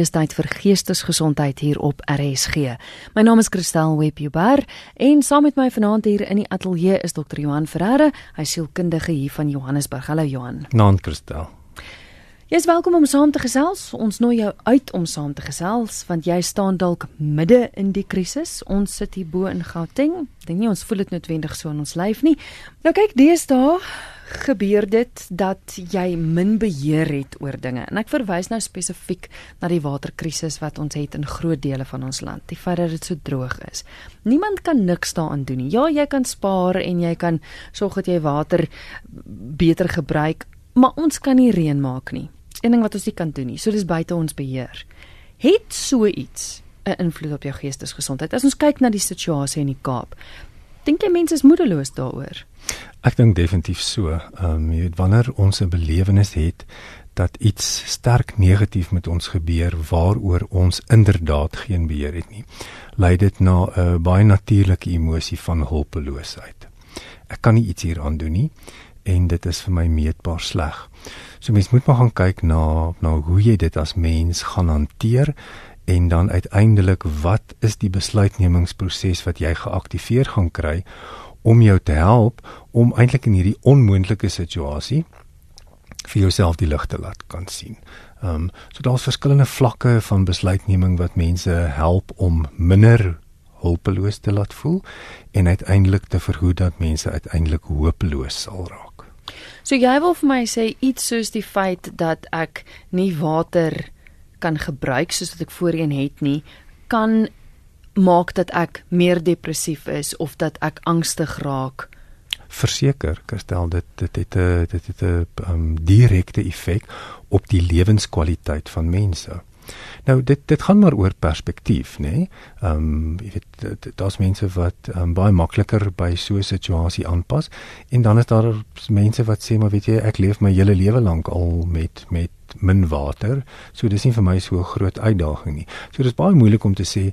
Dis tyd vir geestesgesondheid hier op RSG. My naam is Christel Webber en saam met my vanaand hier in die ateljee is Dr. Johan Ferreira, hy sielkundige hier van Johannesburg. Hallo Johan. Naam Christel. Jy is welkom om saam te gesels. Ons nooi jou uit om saam te gesels want jy staan dalk midde in die krisis. Ons sit hier bo in Gauteng. Dink nie ons voel dit noodwendig so in ons lyf nie. Nou kyk, deesdae gebeur dit dat jy min beheer het oor dinge. En ek verwys nou spesifiek na die waterkrisis wat ons het in groot dele van ons land. Die feit dat dit so droog is. Niemand kan niks daaraan doen nie. Ja, jy kan spaar en jy kan sorg dat jy water beter gebruik, maar ons kan nie reën maak nie. Een ding wat ons nie kan doen nie. So dis buite ons beheer. Het so iets 'n invloed op jou geestesgesondheid? As ons kyk na die situasie in die Kaap, dink jy mense is moedeloos daaroor? Ek dink definitief so. Ehm um, jy weet wanneer ons 'n belewenis het dat iets sterk negatief met ons gebeur waaroor ons inderdaad geen beheer het nie, lei dit na 'n uh, baie natuurlike emosie van hulpeloosheid. Ek kan nie iets hieraan doen nie en dit is vir my meetbaar sleg. So mens moet maar gaan kyk na na hoe jy dit as mens gaan hanteer en dan uiteindelik wat is die besluitnemingsproses wat jy geaktiveer gaan kry om jou te help om eintlik in hierdie onmoontlike situasie vir jouself die lig te laat kan sien. Ehm um, so daar's verskillende vlakke van besluitneming wat mense help om minder hulpeloos te laat voel en uiteindelik te verhoed dat mense uiteindelik hopeloos sal raak. So jy wil vir my sê iets soos die feit dat ek nie water kan gebruik soos wat ek voorheen het nie, kan maak dat ek meer depressief is of dat ek angstig raak. Verseker, Kerstel, dit dit het 'n dit het 'n um, direkte effek op die lewenskwaliteit van mense. Nou dit dit gaan maar oor perspektief, nê? Nee? Ehm um, jy weet daar's mense wat um, baie makliker by so 'n situasie aanpas en dan is daar mense wat sê maar weet jy ek leef my hele lewe lank al met met min water. So dis nie vir my so 'n groot uitdaging nie. So dis baie moeilik om te sê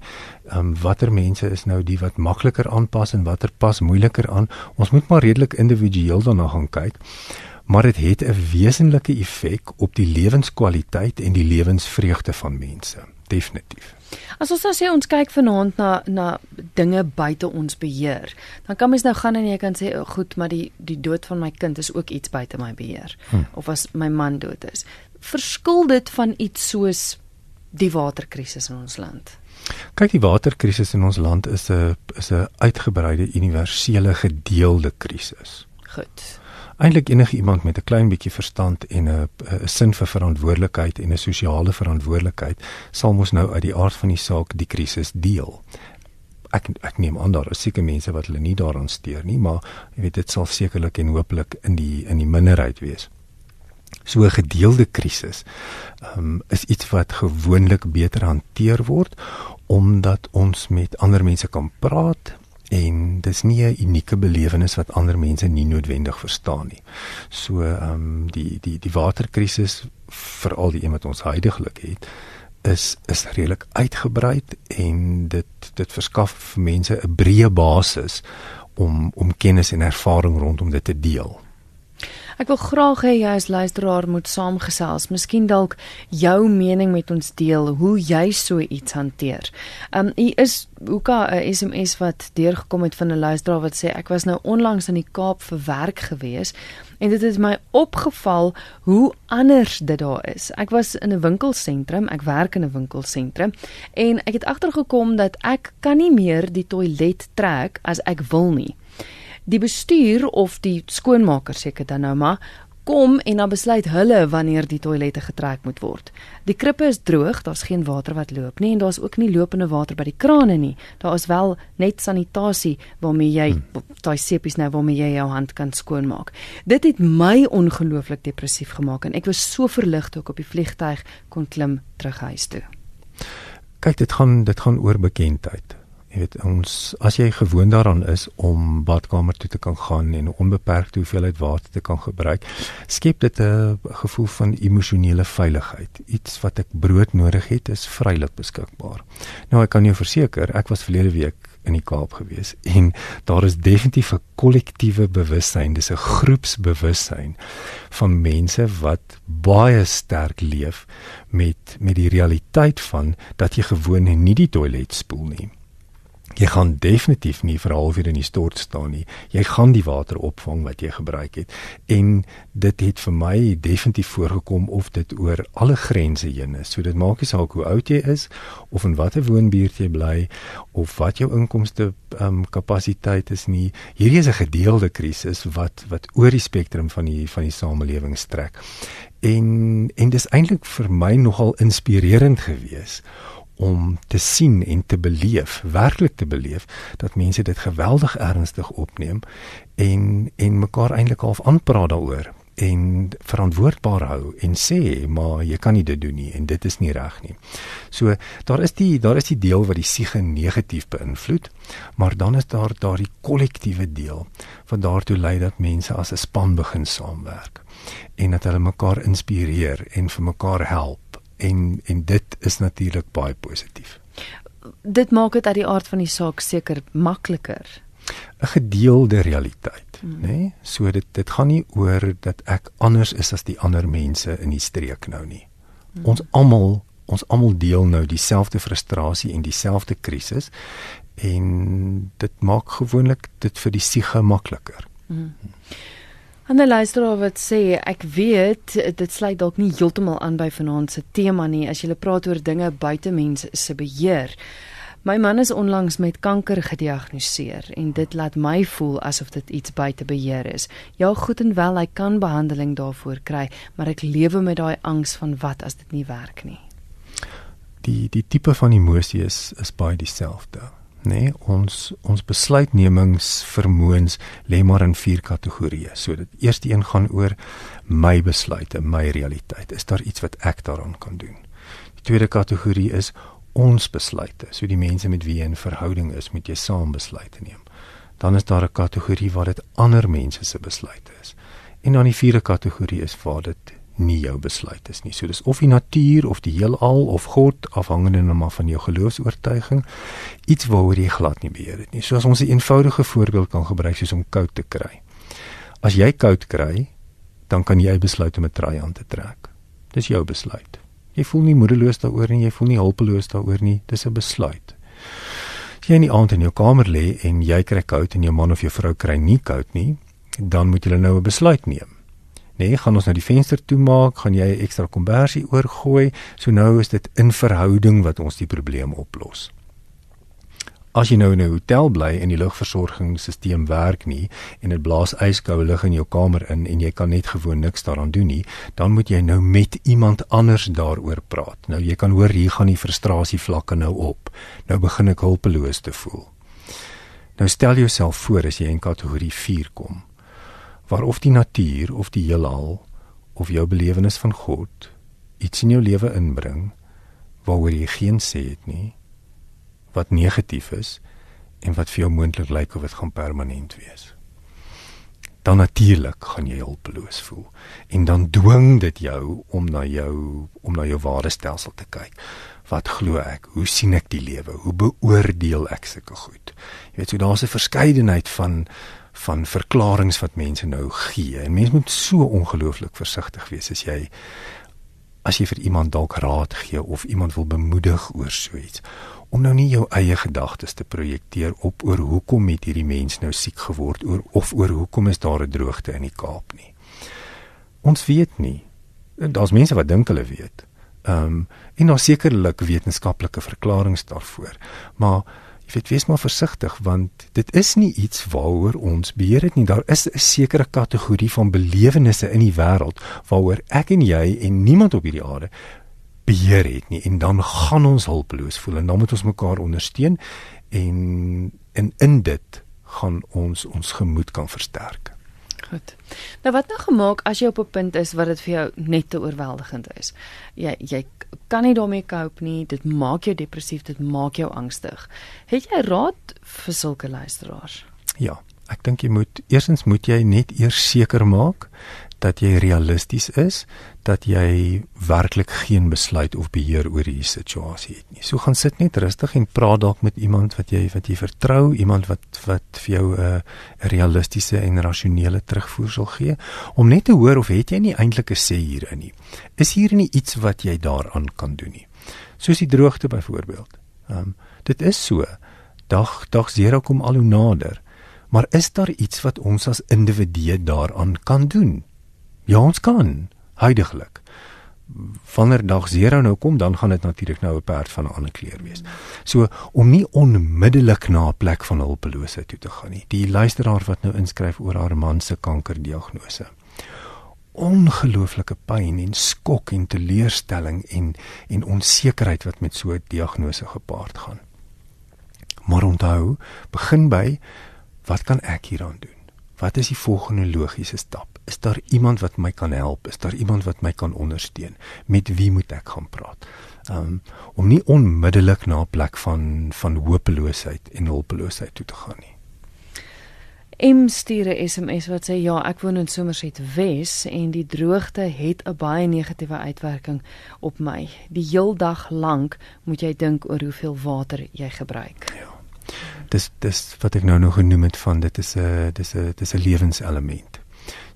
ehm um, watter mense is nou die wat makliker aanpas en watter pas moeiliker aan. Ons moet maar redelik individueel daarna gaan kyk maar dit het 'n wesenlike effek op die lewenskwaliteit en die lewensvreugde van mense. Definitief. As ons nou sê ons kyk vanaand na na dinge buite ons beheer, dan kan mens nou gaan en jy kan sê, "O oh, goed, maar die die dood van my kind is ook iets buite my beheer." Hm. Of as my man dood is. Verskil dit van iets soos die waterkrisis in ons land? Kyk, die waterkrisis in ons land is 'n is 'n uitgebreide universele gedeelde krisis. Goed eintlik enige iemand met 'n klein bietjie verstand en 'n 'n sin vir verantwoordelikheid en 'n sosiale verantwoordelikheid sal mos nou uit die aard van die saak die krisis deel. Ek ek neem aan daar is seker mense wat hulle nie daaraan steur nie, maar jy weet dit sal sekerlik en hopelik in die in die minderheid wees. So 'n gedeelde krisis um, is iets wat gewoonlik beter hanteer word omdat ons met ander mense kan praat en dis nie 'n unieke belewenis wat ander mense nie noodwendig verstaan nie. So ehm um, die die die waterkrisis veral die een wat ons heidaglik het is is redelik uitgebrei en dit dit verskaf vir mense 'n breë basis om om kennis en ervaring rondom dit te deel. Ek wil graag hê jy as luisteraar moet saamgesels. Miskien dalk jou mening met ons deel hoe jy so iets hanteer. Um u is hoeka 'n SMS wat deurgekom het van 'n luisteraar wat sê ek was nou onlangs in die Kaap vir werk gewees en dit het my opgeval hoe anders dit daar is. Ek was in 'n winkelsentrum, ek werk in 'n winkelsentrum en ek het agtergekom dat ek kan nie meer die toilet trek as ek wil nie die bestuur of die skoonmaker seker dan nou maar kom en dan besluit hulle wanneer die toilette getrek moet word. Die krippe is droog, daar's geen water wat loop nie en daar's ook nie lopende water by die krane nie. Daar is wel net sanitasie waarmee jy hmm. daai sepies nou waarmee jy jou hand kan skoonmaak. Dit het my ongelooflik depressief gemaak en ek was so verlig toe ek op die vliegtyg kon klim terug huis toe. Kyk, dit gaan dit gaan oor bekendheid. Jy weet ons as jy gewoond daaraan is om badkamer toe te kan gaan en onbeperkte hoeveelheid water te kan gebruik, skep dit 'n gevoel van emosionele veiligheid. Iets wat ek brood nodig het, is vrylik beskikbaar. Nou ek kan jou verseker, ek was verlede week in die Kaap gewees en daar is definitief 'n kollektiewe bewussyn, dis 'n groepsbewussyn van mense wat baie sterk leef met met die realiteit van dat jy gewoon nie die toilet spoel nie Jy gaan definitief nie vir 'n halfuur in die stort staan nie. Jy gaan die water opvang wat jy gebruik het. En dit het vir my definitief voorgekom of dit oor alle grense heen is. So dit maak nie saak hoe oud jy is of in watter woonbuurt jy bly of wat jou inkomste um, kapasiteit is nie. Hierdie is 'n gedeelde krisis wat wat oor die spektrum van die van die samelewing strek. En en dis eintlik vir my nogal inspirerend geweest om te sien en te beleef, werklik te beleef dat mense dit geweldig ernstig opneem en en mekaar eintlik half aanpraat daaroor en verantwoordbaar hou en sê maar jy kan nie dit doen nie en dit is nie reg nie. So daar is die daar is die deel wat die siege negatief beïnvloed, maar dan is daar daardie kollektiewe deel wat daartoe lei dat mense as 'n span begin saamwerk en dat hulle mekaar inspireer en vir mekaar help en en dit is natuurlik baie positief. Dit maak dit uit die aard van die saak seker makliker. 'n gedeelde realiteit, hmm. nê? Nee? So dit dit gaan nie oor dat ek anders is as die ander mense in die streek nou nie. Hmm. Ons almal ons almal deel nou dieselfde frustrasie en dieselfde krisis en dit maak gewoonlik dit vir die siege makliker. Hmm. 'n luisteraar wat sê ek weet dit sluit dalk nie heeltemal aan by vanaand se tema nie as jy praat oor dinge buite mense se beheer. My man is onlangs met kanker gediagnoseer en dit laat my voel asof dit iets buite beheer is. Ja, goed en wel, hy kan behandeling daarvoor kry, maar ek lewe met daai angs van wat as dit nie werk nie. Die die tipe van emosie is is baie dieselfde nê nee, ons ons besluitnemingsvermoëns lê maar in vier kategorieë. So dit eerste een gaan oor my besluite, my realiteit. Is daar iets wat ek daaraan kan doen? Die tweede kategorie is ons besluite. So die mense met wie jy in verhouding is, moet jy saam besluite neem. Dan is daar 'n kategorie waar dit ander mense se besluite is. En dan die vierde kategorie is waar dit nie jou besluit is nie. So dis of die natuur of die heelal of God afhangende nou maar van jou geloofs-oortuiging iets waaroor jy glad nie beheer het nie. So as ons 'n eenvoudige voorbeeld kan gebruik soos om koud te kry. As jy koud kry, dan kan jy besluit om 'n trui aan te trek. Dis jou besluit. Jy voel nie moedeloos daaroor nie, jy voel nie hulpeloos daaroor nie. Dis 'n besluit. As jy in die aand in jou kamer lê en jy kry koud en jou man of jou vrou kry nie koud nie, dan moet jy nou 'n besluit neem nee, gaan ons nou die venster toemaak, gaan jy ekstra kombersie oorgooi. So nou is dit in verhouding wat ons die probleem oplos. As jy nou in 'n hotel bly en die lugversorgingsstelsel werk nie en dit blaas yskoue lug in jou kamer in en jy kan net gewoon niks daaraan doen nie, dan moet jy nou met iemand anders daaroor praat. Nou jy kan hoor hier gaan die frustrasie vlakke nou op. Nou begin ek hulpeloos te voel. Nou stel jouself voor as jy in kategorie 4 kom waar of die natuur of die heelal of jou belewenis van God iets in jou lewe inbring waaroor jy geen sê het nie wat negatief is en wat vir jou moontlik lyk of dit gaan permanent wees. Dan natuurlik gaan jy hulpeloos voel en dan dwing dit jou om na jou om na jou waardestelsel te kyk. Wat glo ek? Hoe sien ek die lewe? Hoe beoordeel ek sulke goed? Jy weet, so daar's 'n verskeidenheid van van verklaringe wat mense nou gee. En mense moet so ongelooflik versigtig wees as jy as jy vir iemand dalk raad gee of iemand wil bemoedig oor so iets om nou nie jou eie gedagtes te projekteer op oor hoekom het hierdie mens nou siek geword oor of oor hoekom is daar 'n droogte in die Kaap nie. Ons weet nie. Daar's mense wat dink hulle weet. Ehm um, en daar sekerlik wetenskaplike verklaringe daarvoor, maar jy weet wees maar versigtig want dit is nie iets waaroor ons beheer het nie. Daar is 'n sekere kategorie van belewennisse in die wêreld waaroor ek en jy en niemand op hierdie aarde beheer het nie. En dan gaan ons hulpeloos voel en dan moet ons mekaar ondersteun en en in dit gaan ons ons gemoed kan versterk Goed. Nou wat nou gemaak as jy op 'n punt is wat dit vir jou net te oorweldigend is. Jy jy kan nie daarmee cope nie. Dit maak jou depressief, dit maak jou angstig. Het jy raad vir sulke luisteraars? Ja, ek dink jy moet eersins moet jy net eers seker maak dat jy realisties is dat jy werklik geen besluit of beheer oor hierdie situasie het nie. So gaan sit net rustig en praat dalk met iemand wat jy wat jy vertrou, iemand wat wat vir jou 'n uh, realistiese en rasionele terugvoer sal gee om net te hoor of het jy nie eintlik 'n sê hierin nie. Is hier nie iets wat jy daaraan kan doen nie. Soos die droogte byvoorbeeld. Ehm um, dit is so. Dag dag 0 kom al hoe nader. Maar is daar iets wat ons as individue daaraan kan doen? Ja, ons kan huidigelik. Wanneer dag 0 nou kom, dan gaan dit natuurlik nou 'n perd van 'n ander kleur wees. So om nie onmiddellik na 'n plek van hulpeloosheid toe te gaan nie. Die luisteraar wat nou inskryf oor haar man se kankerdiagnose. Ongelooflike pyn en skok en teleurstelling en en onsekerheid wat met so 'n diagnose gepaard gaan. Maar onthou, begin by wat kan ek hieraan doen? Wat is die volgende logiese stap? Is daar iemand wat my kan help? Is daar iemand wat my kan ondersteun? Met wie moet ek gaan praat? Um om nie onmiddellik na 'n plek van van hopeloosheid en hulpeloosheid toe te gaan nie. Em stuur 'n SMS wat sê ja, ek woon in Somerset Wes en die droogte het 'n baie negatiewe uitwerking op my. Die heel dag lank moet jy dink oor hoeveel water jy gebruik. Ja. Dis dis wat ek nou nog genoem het van dit is 'n dis 'n dis 'n lewenselement.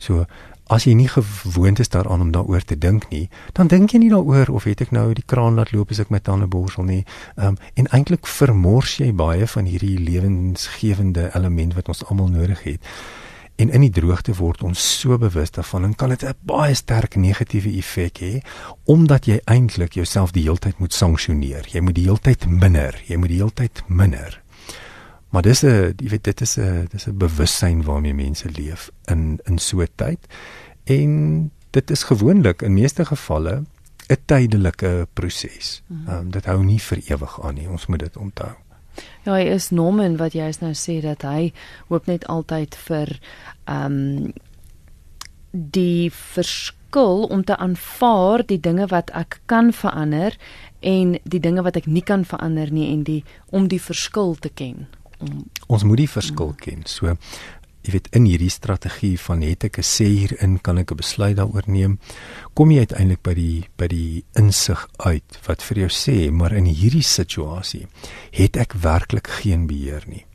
So as jy nie gewoond is daaraan om daaroor te dink nie, dan dink jy nie daaroor of het ek nou die kraan laat loop as ek my tande borsel nie. Ehm um, en eintlik vermors jy baie van hierdie lewensgewende element wat ons almal nodig het. En in die droogte word ons so bewus daarvan en kan dit 'n baie sterk negatiewe effek hê omdat jy eintlik jouself die hele tyd moet sanksioneer. Jy moet die hele tyd minder, jy moet die hele tyd minder. Maar dis 'n jy weet dit is 'n dis 'n bewussyn waarmee mense leef in in so 'n tyd. En dit is gewoonlik in meeste gevalle 'n tydelike proses. Mhm. Ehm um, dit hou nie vir ewig aan nie. Ons moet dit onthou. Ja, hy is Norman wat jy nou sê dat hy hoop net altyd vir ehm um, die verskil om te aanvaar die dinge wat ek kan verander en die dinge wat ek nie kan verander nie en die om die verskil te ken om ons moet die verskil ken. So jy weet in hierdie strategie van het ek 'n sê hierin kan ek 'n besluit daaroor neem? Kom jy uiteindelik by die by die insig uit wat vir jou sê maar in hierdie situasie het ek werklik geen beheer nie.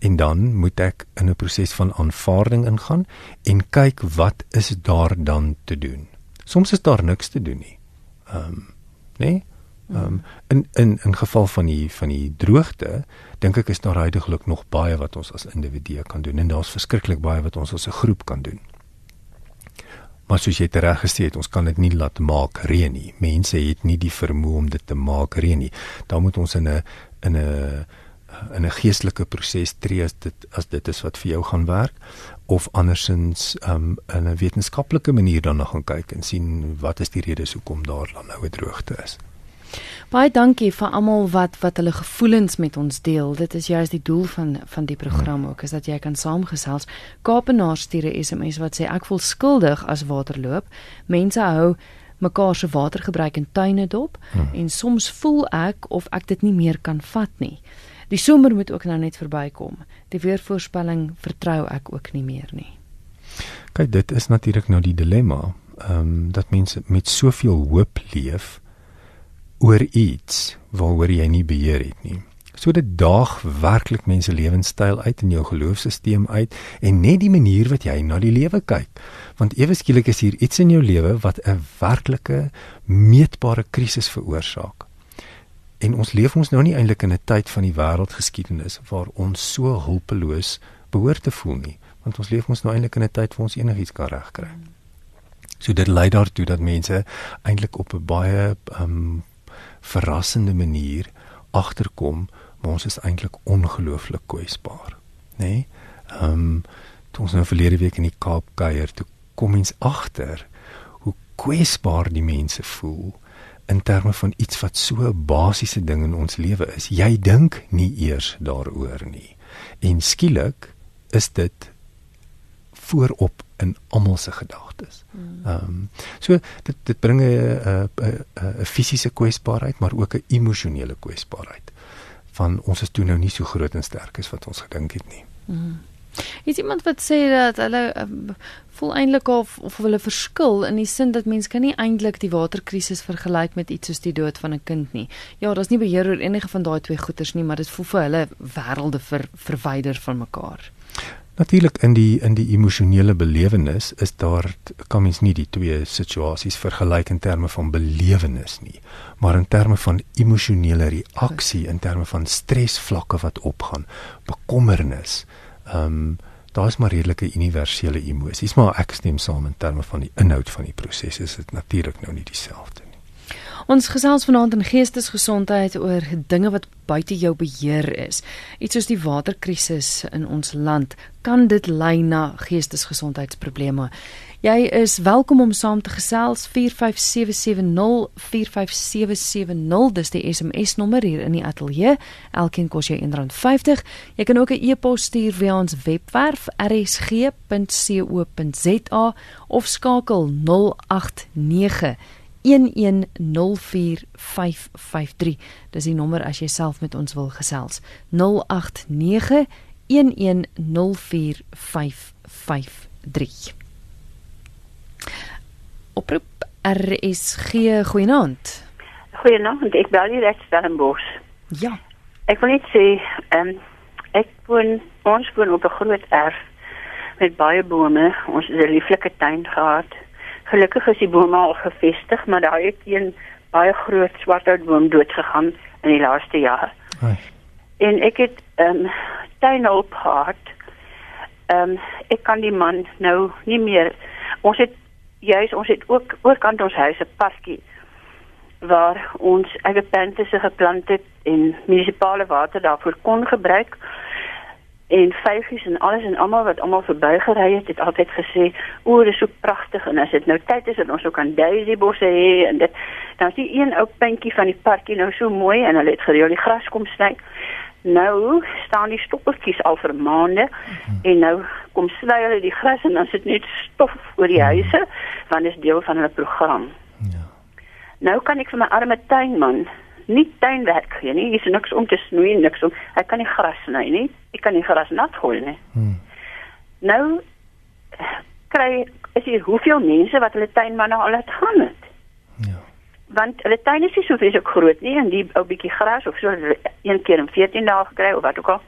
En dan moet ek in 'n proses van aanvaarding ingaan en kyk wat is daar dan te doen. Soms is daar niks te doen nie. Ehm um, nee Ehm um, in in in geval van die van die droogte dink ek is daar heidaglik nog baie wat ons as individue kan doen en daar's verskriklik baie wat ons as 'n groep kan doen. Maar soos jy reg gesê het, ons kan dit nie laat maak reën nie. Mense het nie die vermoë om dit te maak reën nie. Daar moet ons in 'n in 'n in 'n geestelike proses tree as dit as dit is wat vir jou gaan werk of andersins um, in 'n wetenskaplike manier daarna gaan kyk en sien wat is die redes hoekom daar dan nou 'n droogte is. Baie dankie vir almal wat wat hulle gevoelens met ons deel. Dit is juist die doel van van die program ook, is dat jy kan saamgesels. Kaapenaar stuur 'n SMS wat sê ek voel skuldig as water loop. Mense hou mekaar se watergebruik in tuine dop hmm. en soms voel ek of ek dit nie meer kan vat nie. Die somer moet ook nou net verbykom. Die weervoorspelling vertrou ek ook nie meer nie. Kyk, dit is natuurlik nou die dilemma. Ehm um, dat mense met soveel hoop leef oor iets waaroor jy nie beheer het nie. So dit daag werklik mense lewenstyl uit in jou geloofsisteem uit en net die manier wat jy na die lewe kyk. Want ewe skielik is hier iets in jou lewe wat 'n werklike meetbare krisis veroorsaak. En ons leef ons nou nie eintlik in 'n tyd van die wêreldgeskiedenis waar ons so hulpeloos behoort te voel nie, want ons leef ons nou eintlik in 'n tyd waar ons enigiets kan regkry. So dit lei daartoe dat mense eintlik op 'n baie um, verrassende manier agterkom maar ons is eintlik ongelooflik kwesbaar nê nee? ehm um, toe ons nou verlede week in die Kaap kuier toe kom mens agter hoe kwesbaar die mense voel in terme van iets wat so 'n basiese ding in ons lewe is jy dink nie eers daaroor nie en skielik is dit voorop in almal se gedagtes. Ehm um, so dit dit bring 'n 'n fisiese kwesbaarheid maar ook 'n emosionele kwesbaarheid van ons is toe nou nie so groot en sterk as wat ons gedink het nie. Mm. Is iemand wat sê dat hulle uh, voel eintlik of of hulle verskil in die sin dat mense kan nie eintlik die waterkrisis vergelyk met iets soos die dood van 'n kind nie. Ja, daar's nie beheer oor enige van daai twee goeters nie, maar dit voel vir hulle wêrelde ver, verwyder van mekaar. Natuurlik in die in die emosionele belewenis is daar kan mens nie die twee situasies vergelyk in terme van belewenis nie, maar in terme van emosionele reaksie, in terme van stresvlakke wat opgaan, bekommernis. Ehm um, daar is maar redelike universele emosies, maar ek stem saam in terme van die inhoud van die proses is dit natuurlik nou nie dieselfde. Ons gesels vanaand in geestesgesondheid oor dinge wat buite jou beheer is. Iets soos die waterkrisis in ons land kan dit lei na geestesgesondheidsprobleme. Jy is welkom om saam te gesels 45770 45770 dis die SMS nommer hier in die ateljee. Elkeen kos jou R1.50. Jy kan ook 'n e-pos stuur via ons webwerf rsg.co.za of skakel 089 0891104553. Dis die nommer as jy self met ons wil gesels. 0891104553. Oproep RSG goeienaand. Goeienaand, ek bel hier uit Stellenbosch. Ja. Ek wil net sê, ehm um, ek woon ons woon op 'n groot erf met baie bome. Ons het 'n lieflike tuin gehad Gelukkig is die bome al gevestig, maar daar het een baie groot swartoutboom doodgegaan in die laaste jaar. Ai. En ek het ehm um, tuinhulp gehad. Ehm um, ek kan die man nou nie meer ons het juis ons het ook oorkant ons huis 'n parkie waar ons eie plante se geplant het en munisipale water daarvoor kon gebruik en vyfies en alles en almal wat almal verbygery het, het altyd gesê, "O, dit is so pragtig en as dit nou tyd is dat ons ook aan Daisy bosse hê en dit dan is die een ou puntjie van die parkie nou so mooi en hulle het gereël die gras kom sny. Nou staan die stoppertjies al vir maande hmm. en nou kom sny hulle die gras en dan sit net stof oor die huise want dit is deel van hulle program. Ja. Nou kan ek vir my arme tuinman nie tuinwerk gee nie. Hier is niks om te snoei, niks om. Hy kan nie gras sny nie. Ek kan nie gras nat gooi nie. Hmm. Nou kry is hier hoeveel mense wat hulle tuinmanne al het gaan het. Ja. Want hulle tuin is nie so vreeslik groot nie en die ou bietjie gras of so een keer in 14 dae gekry of wat ook al.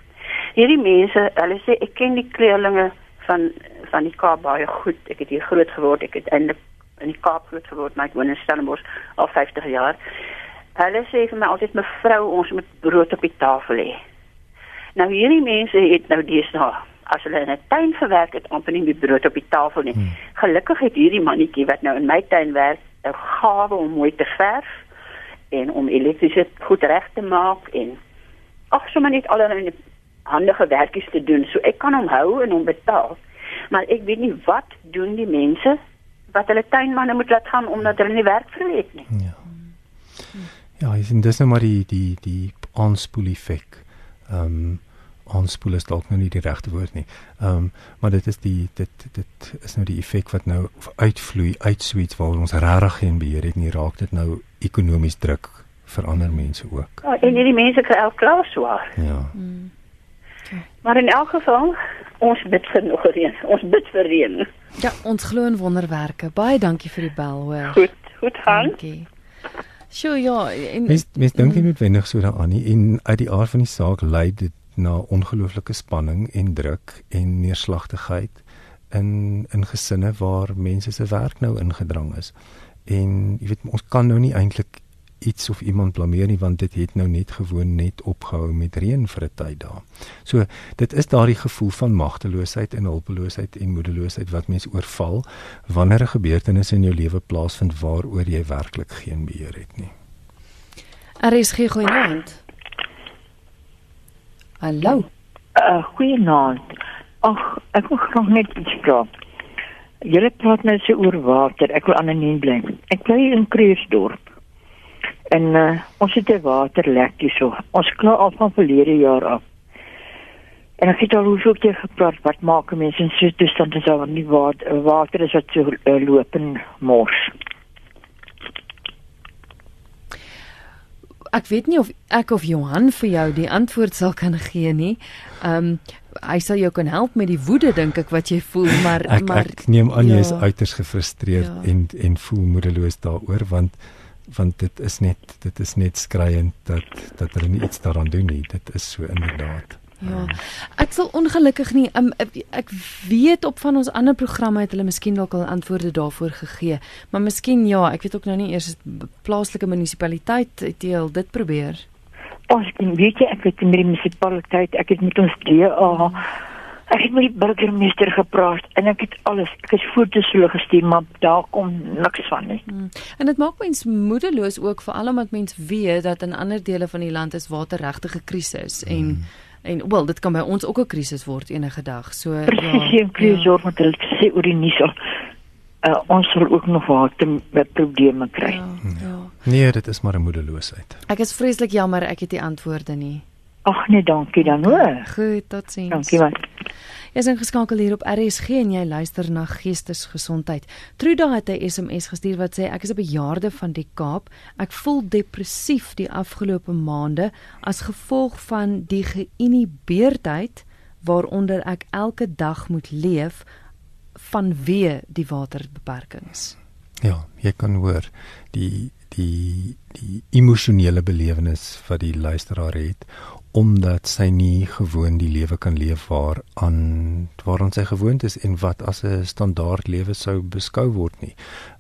Hierdie mense, hulle sê ek ken die kleerlinge van van die Kaap baie goed. Ek het hier groot geword. Ek het eintlik in die Kaap groot geword, maar ek woon in Stellenbosch al 50 jaar. Hulle sê vir my altyd mevrou, ons moet brood op die tafel hê. Nou hierdie mense het nou deesdae as hulle in 'n tuin gewerk het, amper nie meer brood op die tafel nie. Hmm. Gelukkig het hierdie mannetjie wat nou in my tuin werk, 'n gawe om mooi te verf en om elektriese goed reg te maak en ag sommer net allerlei handige werkies te doen. So ek kan hom hou en hom betaal. Maar ek weet nie wat doen die mense wat hulle tuinmanne moet laat gaan omdat hulle nie werk vir het nie. Ja. Ja, is en dis nou maar die die die aanspoel effek. Ehm um, aanspoel is dalk nou nie die regte woord nie. Ehm um, maar dit is die dit dit is nou die effek wat nou uitvloei uit suits waar ons regtig geen beheer het nie. Raak dit nou ekonomies druk vir ander mense ook. Ja, en hierdie mense kry elke klas swaar. Ja. Hmm. Maar in elk geval, ons bid vir nog reën. Ons bid vir reën. Ja, ons glo in wonderwerke. Baie dankie vir die bel, hoor. Goed, goed gaan. Dankie. Sjoe ja, en mens mens dink nie noodwendig so daaraan nie en uit die aard van die saak lei dit na ongelooflike spanning en druk en neerslagtigheid in in gesinne waar mense se werk nou ingedrang is. En jy weet ons kan nou nie eintlik iets of iemand blameer nie want dit het nou net gewoon net opgehou met reën vir 'n tyd daar. So dit is daardie gevoel van magteloosheid en hulpeloosheid en moedeloosheid wat mense oorval wanneer 'n gebeurtenis in jou lewe plaasvind waaroor jy werklik geen beheer het nie. RSG goeienaand. Hallo. Uh, goeienaand. Ag, ek wil graag net iets vra. Julle praat net so oor water. Ek wil anoniem bly. Ek bly in Kreeusdorp. En uh, ons het 'n waterlek hierso. Ons kla al van verlede jaar af. En ek het al hoeveel keer gepraat wat maak mense in so 'n toestand as daar nie water, water is wat so uh, loop en mors. Ek weet nie of ek of Johan vir jou die antwoord sal kan gee nie. Ehm um, hy sal jou kan help met die woede dink ek wat jy voel, maar ek, maar ek neem aan jy ja. is uiters gefrustreerd Ja. en en voel moedeloos daaroor want want dit is net dit is net skriwend dat dat hulle nie iets daaraan doen nie. Dit is so inderdaad. Ja. Ek sal ongelukkig nie um, ek- weet op van ons ander programme het hulle miskien dalk al antwoorde daarvoor gegee, maar miskien ja, ek weet ook nou nie eers plaaslike munisipaliteit het al dit probeer. Ons weet jy ek het met die munisipaliteit, ek het met ons DA, ek het met die burgemeester gepraat en ek het alles, ek het foto's hulle gestuur, maar daar kom niks van nie. Hmm. En dit maak mens moedeloos ook veral omdat mens weet dat in ander dele van die land is water regtig 'n krisis en Hmm. en wel dit kan by ons ook 'n krisis word enige dag. So Presies, ja. ja, krisis ja. want hulle sê oor die nuus al uh, ons sal ook nog water met probleme kry. Ja, ja. Nee, dit is maar 'n moedeloosheid. Ek is vreeslik jammer ek het nie antwoorde nie. Ag nee, dankie dan hoor. Goed, totsiens. Dankie man. Jy is ingeskakel hier op RSG en jy luister na Geestesgesondheid. Truda het 'n SMS gestuur wat sê ek is 'n bejaarde van die Kaap. Ek voel depressief die afgelope maande as gevolg van die geïnhibeerdheid waaronder ek elke dag moet leef vanweë die waterbeperkings. Ja, jy kan hoor die die die emosionele belewenis wat die luisteraar het omdat sy nie gewoon die lewe kan leef waar aan waaraan sy gewoond is en wat as 'n standaard lewe sou beskou word nie.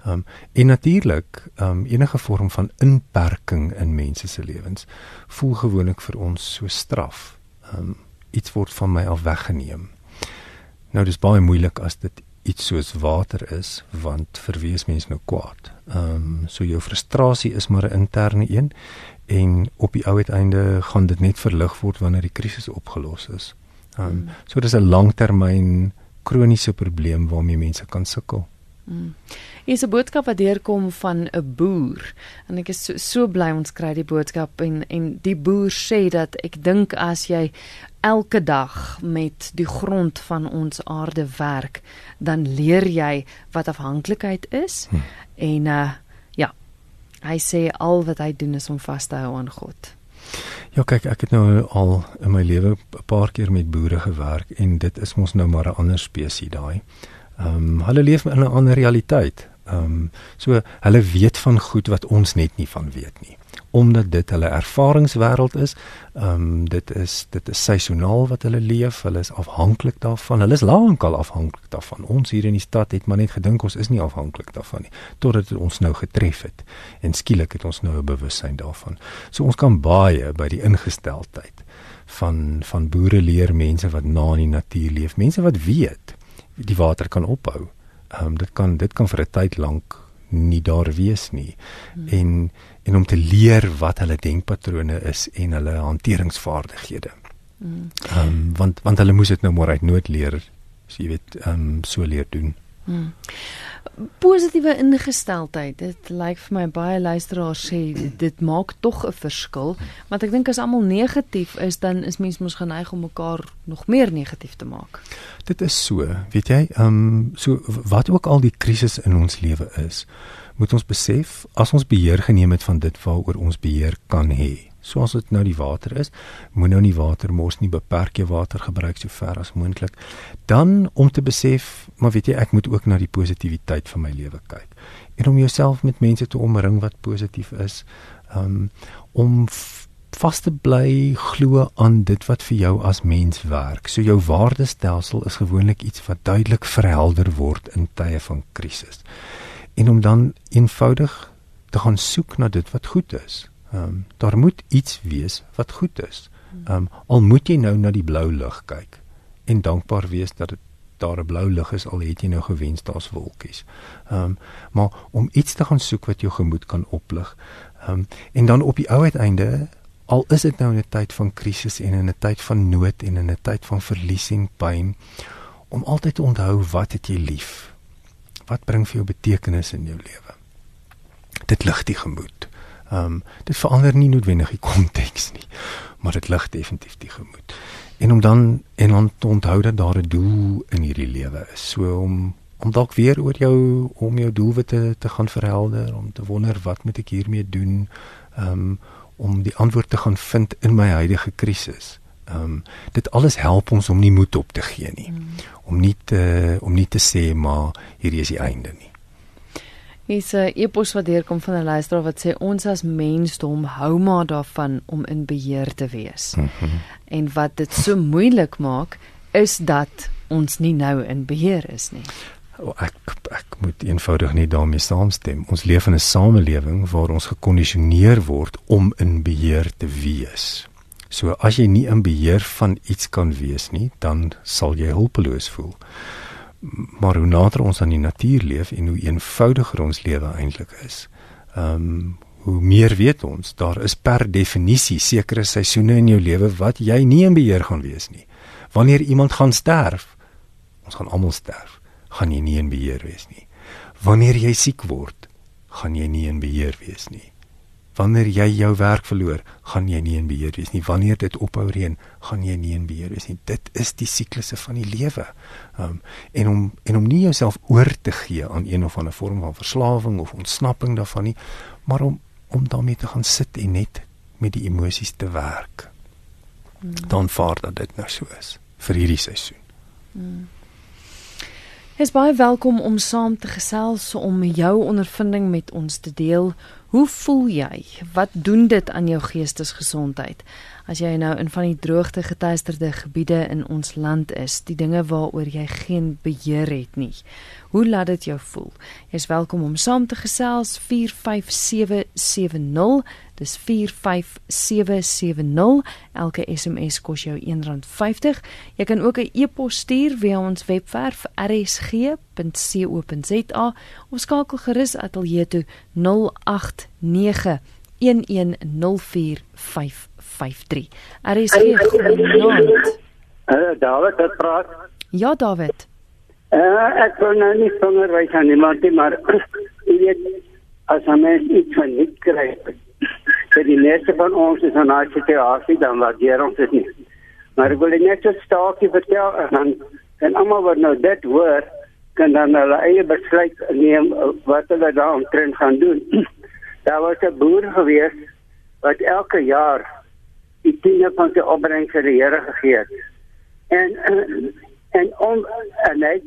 Um en natuurlik, um enige vorm van inperking in mense se lewens voel gewoonlik vir ons so straf. Um iets word van my af weggeneem. Nou dis baie moeilik as dit iets soos water is want vir wie is mens nou kwaad. Ehm um, so jou frustrasie is maar 'n interne een en op die ou uiteinde gaan dit net verlig word wanneer die krisis opgelos is. Ehm um, so dis 'n langtermyn kroniese probleem waarmee mense kan sukkel. Mm. Hier is 'n boodskap wat deurkom van 'n boer en ek is so, so bly ons kry die boodskap en en die boer sê dat ek dink as jy elke dag met die grond van ons aarde werk, dan leer jy wat afhanklikheid is Hm. en uh hy sê al wat hy doen is om vas te hou aan God. Ja kyk, ek het nou al in my lewe 'n paar keer met boere gewerk en dit is mos nou maar 'n ander spesies daai. Ehm um, hulle leef in 'n ander realiteit. Ehm um, so hulle weet van goed wat ons net nie van weet nie. Omdat dit hulle ervaringswêreld is. Ehm um, dit is dit is seisoonaal wat hulle leef. Hulle is afhanklik daarvan. Hulle is lankal afhanklik daarvan. Ons hier in die stad het maar net gedink ons is nie afhanklik daarvan nie totdat dit ons nou getref het. En skielik het ons nou 'n bewussyn daarvan. So ons kan baie by die ingesteldheid van van boere leer mense wat na in die natuur leef, mense wat weet die water kan ophou. Ehm um, dit kan dit kan vir 'n tyd lank nie daar wees nie. Hmm. En en om te leer wat hulle denkpatrone is en hulle hanteringsvaardighede. Mm. Ehm um, want want hulle moes dit nou maar uit nood leer, so jy weet, ehm um, so leer doen. Hmm. Positiewe ingesteldheid. Dit lyk vir my baie luisteraars sê dit maak tog 'n verskil, want ek dink as almal negatief is, dan is mense mos geneig om mekaar nog meer negatief te maak. Dit is so, weet jy, ehm um, so wat ook al die krisis in ons lewe is, moet ons besef as ons beheer geneem het van dit waaroor ons beheer kan hê. Soos dit nou die water is, moet nou nie water mos nie beperk jou watergebruik so ver as moontlik. Dan om te besef, maar weet jy, ek moet ook na die positiwiteit van my lewe kyk. En om jouself met mense te omring wat positief is, um, om vas te bly glo aan dit wat vir jou as mens werk. So jou waardestelsel is gewoonlik iets wat duidelik verhelder word in tye van krisis. En om dan eenvoudig te gaan soek na dit wat goed is. Ehm um, daar moet iets wees wat goed is. Ehm um, al moet jy nou na die blou lug kyk en dankbaar wees dat dit daar 'n blou lug is al het jy nou gewens daar's wolkies. Ehm um, maar om iets te gaan soek wat jou gemoed kan oplig. Ehm um, en dan op die ou uiteinde al is dit nou in 'n tyd van krisis en in 'n tyd van nood en in 'n tyd van verlies en pyn om altyd te onthou wat het jy lief? Wat bring vir jou betekenis in jou lewe? Dit lig die gemoed. Ehm um, dit verander nie noodwendig die konteks nie, maar dit lig definitief die gemoed. En om dan en dan te onthou dat daar 'n doel in hierdie lewe is. So om om dalk weer oor jou om jou doelwitte te gaan verhelder, om te wonder wat moet ek hiermee doen? Ehm um, om die antwoord te gaan vind in my huidige krisis. Ehm um, dit alles help ons om nie moed op te gee nie. Mm. Om nie te om nie te sê maar hierdie is die einde nie. Hier's 'n epos wat deurkom van 'n luisteraar wat sê ons as mensdom hou maar daarvan om in beheer te wees. Mm -hmm. En wat dit so moeilik maak is dat ons nie nou in beheer is nie. Oh, ek ek moet eenvoudig nie daarmee saamstem. Ons leef in 'n samelewing waar ons gekondisioneer word om in beheer te wees. So as jy nie in beheer van iets kan wees nie, dan sal jy hulpeloos voel maar hoe nader ons aan die natuur leef en hoe eenvoudiger ons lewe eintlik is. Ehm um, hoe meer weet ons, daar is per definisie sekere seisoene in jou lewe wat jy nie in beheer gaan wees nie. Wanneer iemand gaan sterf, ons gaan almal sterf, gaan jy nie in beheer wees nie. Wanneer jy siek word, gaan jy nie in beheer wees nie. Wanneer jy jou werk verloor, gaan jy nie in beheer wees nie. Wanneer dit ophou reën, gaan jy nie in beheer wees nie. Dit is die siklusse van die lewe. Um en om en om nie jouself oor te gee aan een of ander vorm van verslawing of ontsnapping daarvan nie, maar om om daarmee te gaan sit en net met die emosies te werk. Hmm. Dan vaar dat dit nou so is vir hierdie seisoen. Hmm. Es baie welkom om saam te gesels om jou ondervinding met ons te deel. Hoe voel jy? Wat doen dit aan jou geestesgesondheid? As jy nou in van die droogte getuisterde gebiede in ons land is, die dinge waaroor jy geen beheer het nie. Hoe laat dit jou voel? Jy's welkom om saam te gesels 45770. Dis 45770. Elke SMS kos jou R1.50. Jy kan ook 'n e-pos stuur via ons webwerf rsg.co.za of skakel gerus ateljee toe 089 11045 53. RSG goeienaand. Uh, David, dit praat. Ja, David. Uh, ek wil nou nie vinger wys aan iemand nie, maar jy weet as 'n mens iets van nie kry. Vir die meeste van ons is aan daai situasie dan waardeer ons dit nie. Maar ek wil net 'n staakie vertel en dan en almal wat nou dit hoor kan dan hulle eie besluit neem wat hulle daaroor gaan doen. Daar was 'n boer gewees wat elke jaar die tiende van sy opbrengs vir die Here gegee het. En en, en en hy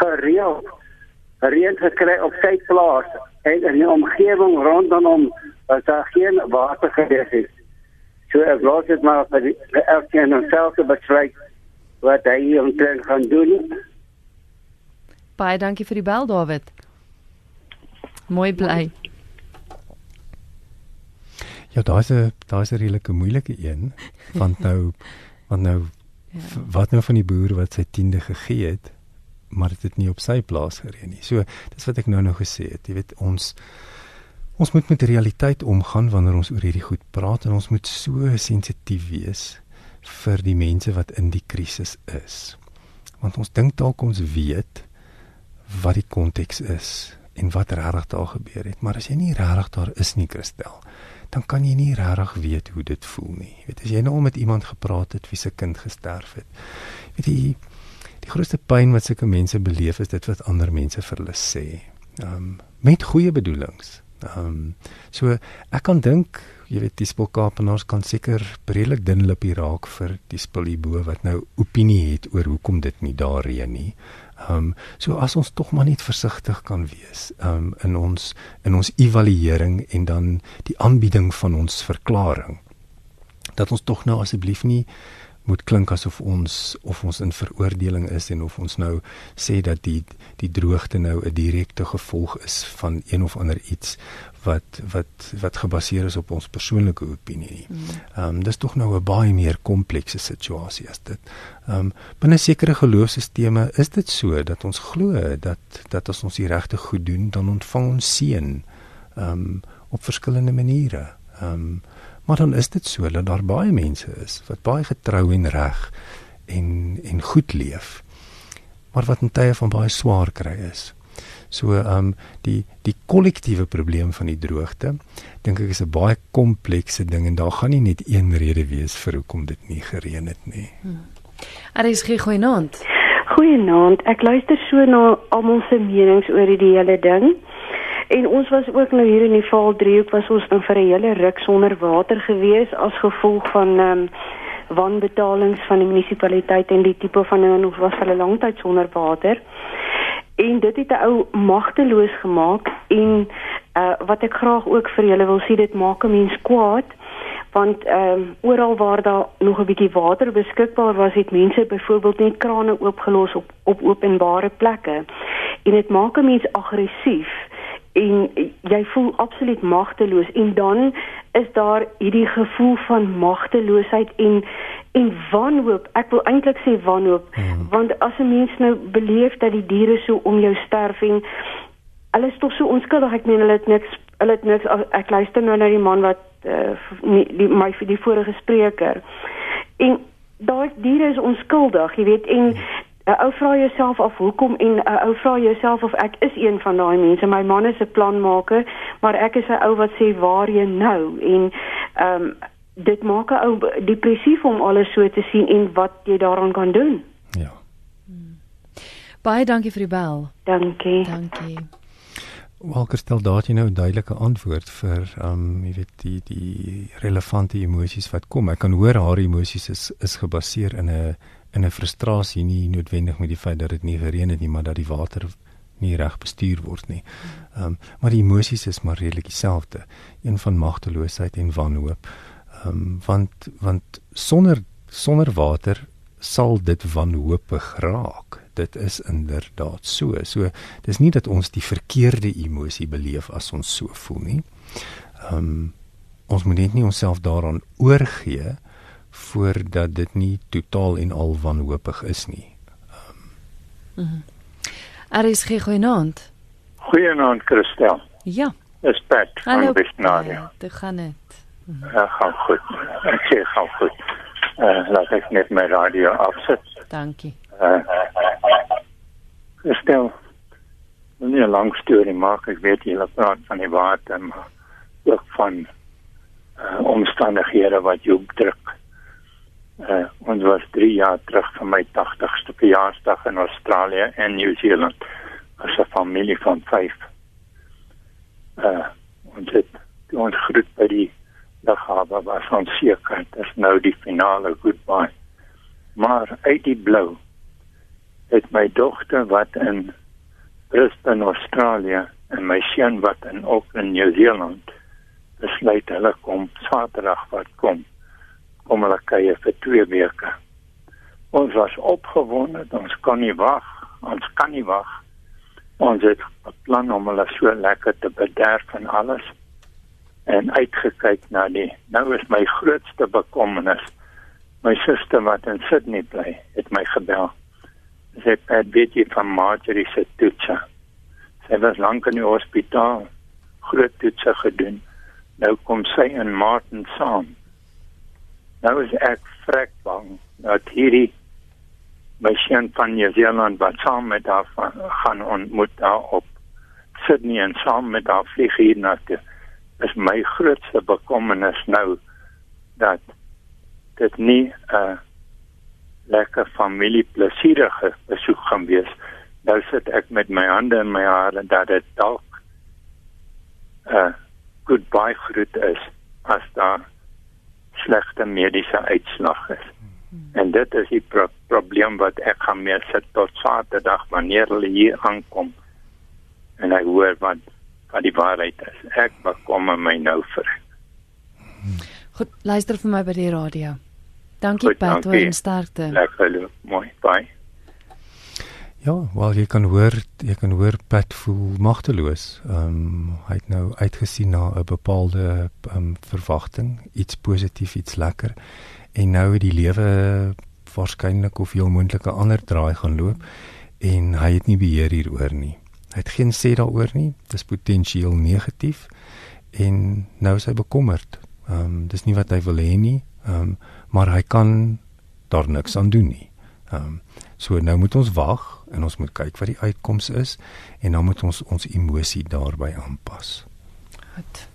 gereeld reën gekry op sy plaas en in die omgewing rondom hom was daar geen water gewees het. So ek los dit maar vir elkeen en selfs besluit wat hy omtrent gaan doen. Baie dankie vir die bel David. Mooi bly. Ja, daar's 'n daar's 'n redelike moeilike een want nou want nou ja. wat nou van die boer wat sy tiende gegee het, maar dit het nie op sy plaas gereën nie. So, dis wat ek nou nou gesê het. Jy weet ons ons moet met realiteit omgaan wanneer ons oor hierdie goed praat en ons moet so sensitief wees vir die mense wat in die krisis is. Want ons dink dalk ons weet wat die konteks is en wat regtig daar gebeur het, maar as jy nie regtig daar is nie, Christel, dan kan jy nie regtig weet hoe dit voel nie. Jy weet as jy nou met iemand gepraat het wie se kind gesterf het. Weet jy die grootste pyn wat sulke mense beleef is dit wat ander mense vir hulle sê. Ehm um, met goeie bedoelings. Ehm um, so ek kan dink jy weet die spulkaapenaars kan seker breedelik dun lippie raak vir die spul hierbo wat nou opinie het oor hoekom dit nie daar reën nie. Ehm um, so as ons tog maar net versigtig kan wees ehm um, in ons in ons evaluering en dan die aanbieding van ons verklaring dat ons tog nou asseblief nie moet klink asof ons of ons in veroordeling is en of ons nou sê dat die die droogte nou 'n direkte gevolg is van een of ander iets wat wat wat gebaseer is op ons persoonlike opinie. Mm. Ehm um, dis tog nou 'n baie meer komplekse situasie as dit. Ehm um, binne sekere geloofsisteme is dit so dat ons glo dat dat as ons die regte goed doen, dan ontvang ons seën ehm um, op verskillende maniere. Ehm um, maar dan is dit so dat daar baie mense is wat baie getrou en reg en en goed leef maar wat in tye van baie swaar kry is. So ehm um, die die kollektiewe probleem van die droogte dink ek is 'n baie komplekse ding en daar gaan nie net een rede wees vir hoekom dit nie gereën het nie. Hmm. Er is geen goeienaand. Goeienaand. Ek luister so na almal se menings oor die hele ding. En ons was ook nou hier in die Vaal driehoek was ons dan vir 'n hele ruk sonder water gewees as gevolg van ehm um, wanbetalings van die munisipaliteit en die tipe van en ons was hulle lanktyd sonder water. En dit het 'n ou magteloos gemaak en uh, wat ek graag ook vir julle wil sê dit maak 'n mens kwaad want ehm um, oral waar daar nog 'n bietjie water beskikbaar was het mense byvoorbeeld net krane oopgelos op op openbare plekke en dit maak 'n mens aggressief en jy voel absoluut magteloos en dan is daar hierdie gevoel van magteloosheid en en wanhoop ek wil eintlik sê wanhoop hmm. want as 'n mens nou beleef dat die diere so om jou sterf en hulle is tog so onskuldig ek meen hulle het niks hulle het niks ek luister nou na die man wat uh, nie, die my vir die vorige spreker en daai diere is onskuldig jy weet en hmm. 'n ou vra jouself af hoekom en 'n ou vra jouself of ek is een van daai mense. My man is 'n planmaker, maar ek is 'n ou wat sê waar jy nou en ehm um, dit maak 'n ou depressief om alles so te sien en wat jy daaraan kan doen. Ja. Hmm. Baie dankie vir die bel. Dankie. Dankie. Walker stel daar jy nou 'n duidelike antwoord vir ehm um, jy weet die die relevante emosies wat kom. Ek kan hoor haar emosies is is gebaseer in 'n in 'n frustrasie nie noodwendig met die feit dat dit nie gereën het nie, maar dat die water nie reg bestuur word nie. Ehm um, maar die emosies is maar redelik dieselfde, een van magteloosheid en wanhoop. Ehm um, want want sonder sonder water sal dit wanhoopig raak. Dit is inderdaad so. So dis nie dat ons die verkeerde emosie beleef as ons so voel nie. Ehm um, ons moet net nie onsself daaraan oorgee voordat dit nie totaal en al wanhoopig is nie. Ehm. Um. Mhm. Er is geen goeienaand. Goeienaand Christel. Ja. Dis Pat van Bisnaria. Dit gaan net. Mhm. Ja, gaan goed. Ek sê gaan goed. Eh uh, laat ek net my radio afsit. Dankie. Uh, Christel. Wil nie 'n lang storie maak. Ek weet jy praat van die water maar ook van uh, omstandighede wat jou druk uh, ons was 3 jaar terug van my 80ste verjaarsdag in Australië en New Zealand as 'n familie van 5. Uh eh, ons het ons groet by die lughawe was ons seker dit is nou die finale goodbye. Maar uit die blou het my dogter wat in Brisbane Australië en my seun wat in Auckland New Zealand besluit hulle kom Saterdag wat kom om hulle kuier vir 2 weke. Ons was opgewonde, ons kan nie wag, ons kan nie wag. Ons het beplan om hulle so lekker te bederf en alles en uitgekyk na die. Nou is my grootste bekommernis my suster wat in Sydney bly, het my gebel. Sy het baie bietjie van Marjorie se toetse. Sy was lank in die hospitaal, groot toetse gedoen. Nou kom sy in Martin saam Nou is ek vrek bang dat hierdie seun van New Zealand wat saam met haar gaan ontmoet daar op Sydney en saam met haar vlieg hier na toe. Is my grootste bekommernis nou dat dit nie 'n uh, lekker familie plesierige besoek gaan wees. Nou sit ek met my hande in my hare dat dit dalk 'n uh, goodbye groet is as daar slegte mediese uitslag is. En dit is die pro probleem wat ek gaan mee sit tot Saterdag wanneer hulle hier aankom. En ek hoor wat wat die waarheid is. Ek bekom my nou vir. Goed, luister vir my by die radio. Dankie Pat, en sterkte. Lekker, mooi, bye. Ja, wel jy kan hoor, jy kan hoor Pat voel magteloos. Ehm um, hy het nou uitgesien na 'n bepaalde ehm um, verwagting, iets positief, iets lekker. En nou het die lewe waarskynlik of heel moontlik 'n ander draai gaan loop en hy het nie beheer hieroor nie. Hy het geen sê daaroor nie. Dit is potensieel negatief en nou is hy bekommerd. Ehm um, dis nie wat hy wil hê nie. Ehm um, maar hy kan daar niks aan doen nie. Ehm um, so nou moet ons wag en ons moet kyk wat die uitkoms is en dan moet ons ons emosie daarbey aanpas. Goed.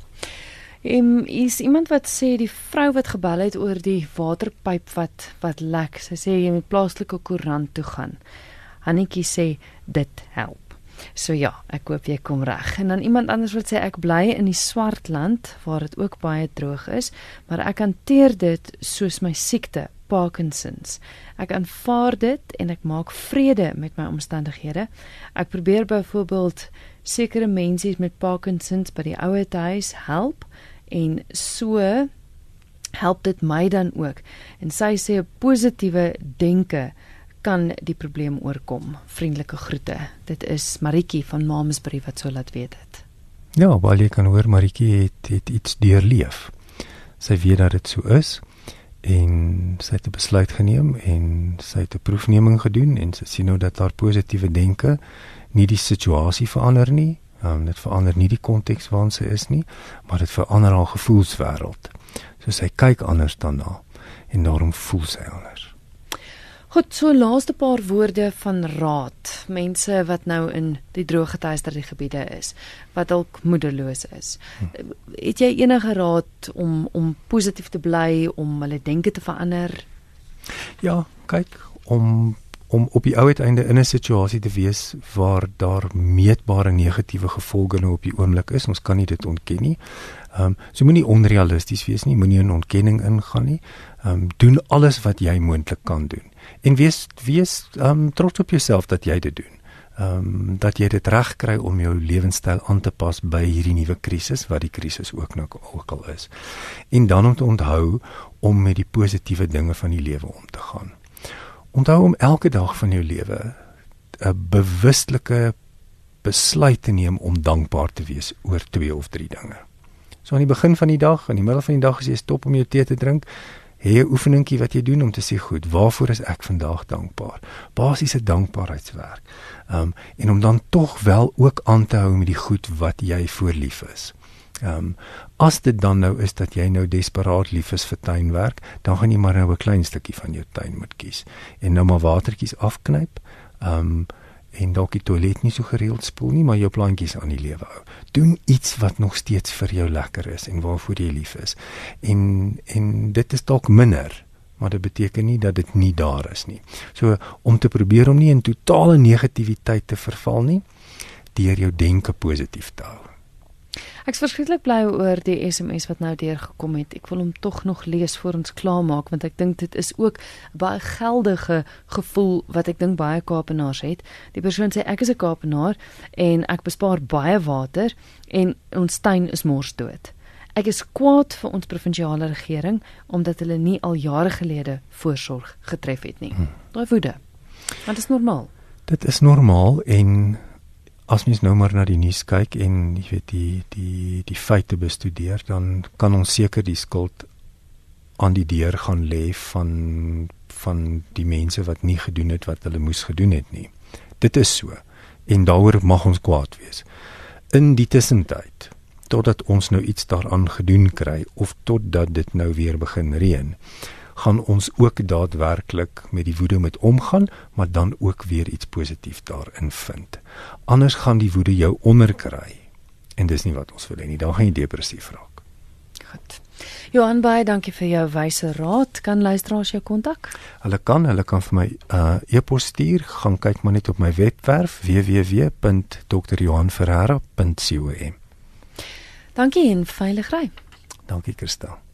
Ehm is iemand wat sê die vrou wat gebel het oor die waterpyp wat wat lek. Sy sê jy moet plaaslike koerant toe gaan. Hannetjie sê dit help. So ja, ek hoop jy kom reg. En dan iemand anders wat sê ek bly in die Swartland waar dit ook baie droog is, maar ek hanteer dit soos my siekte, Parkinsons. Ek aanvaar dit en ek maak vrede met my omstandighede. Ek probeer byvoorbeeld sekere mense met Parkinsons by die ouer huis help en so help dit my dan ook. En sy sê 'n positiewe denke kan die probleem oorkom. Vriendelike groete. Dit is Maritjie van Mamesbury wat so laat weet dit. Ja, baie kan hoor Maritjie het, het iets deurleef. Sy weet dat dit so is en sy het 'n besluit geneem en sy het 'n proefneming gedoen en sy sien nou dat haar positiewe denke nie die situasie verander nie. Um, dit verander nie die konteks waarin sy is nie, maar dit verander haar gevoelswêreld. So sy kyk anders daarna en daarom voel sy anders. Goed, so laaste paar woorde van raad. Mense wat nou in die drooggetuisterde gebiede is, wat dalk moedeloos is. Hm. Het jy enige raad om om positief te bly, om hulle denke te verander? Ja, kyk om om op die ou uiteinde in 'n situasie te wees waar daar meetbare negatiewe gevolge nou op die oomblik is. Ons kan nie dit ontken nie. Ehm um, so moenie onrealisties wees nie, moenie in ontkenning ingaan nie. Ehm um, doen alles wat jy moontlik kan doen en wees wees um trots op jouself dat jy dit doen. Um dat jy dit reg kry om jou lewenstyl aan te pas by hierdie nuwe krisis wat die krisis ook nou ook al is. En dan om te onthou om met die positiewe dinge van die lewe om te gaan. Onthou om elke dag van jou lewe 'n bewustelike besluit te neem om dankbaar te wees oor twee of drie dinge. So aan die begin van die dag, in die middel van die dag as jy stop om jou tee te drink, hê 'n oefeningkie wat jy doen om te sê goed, waarvoor is ek vandag dankbaar? Basiese dankbaarheidswerk. Um en om dan tog wel ook aan te hou met die goed wat jy voor lief is. Um as dit dan nou is dat jy nou desperaat lief is vir tuinwerk, dan gaan jy maar nou 'n klein stukkie van jou tuin moet kies en nou maar watertjies afknyp. Um en dalk die toilet nie so gereeld spoel nie, maar jou plantjies aan die lewe hou. Doen iets wat nog steeds vir jou lekker is en waarvoor jy lief is. En en dit is dalk minder, maar dit beteken nie dat dit nie daar is nie. So om te probeer om nie in totale negativiteit te verval nie, deur jou denke positief te hou. Ek's verskriklik bly oor die SMS wat nou deurgekom het. Ek wil hom tog nog lees voor ons klaarmaak want ek dink dit is ook baie geldige gevoel wat ek dink baie Kaapenaars het. Die persoon sê ek is 'n Kaapenaar en ek bespaar baie water en ons tuin is mors dood. Ek is kwaad vir ons provinsiale regering omdat hulle nie al jare gelede voorsorg getref het nie. Hm. Daai woede. Want dit is normaal. Dit is normaal en as mens nou maar na die nuus kyk en jy weet die die die feite bestudeer dan kan ons seker die skuld aan die deur gaan lê van van die mense wat nie gedoen het wat hulle moes gedoen het nie. Dit is so en daaroor mag ons kwaad wees. In die tussentyd totdat ons nou iets daaraan gedoen kry of totdat dit nou weer begin reën gaan ons ook daadwerklik met die woede met omgaan, maar dan ook weer iets positief daarin vind. Anders gaan die woede jou onderkry. En dis nie wat ons wil hê nie. Dan gaan jy depressief raak. Goed. Johan Bey, dankie vir jou wyse raad. Kan luisteraars jou kontak? Hulle kan, hulle kan vir my uh e-pos stuur. Gaan kyk maar net op my webwerf www.drjohanferreira.com. Dankie en veilig ry. Dankie Christel.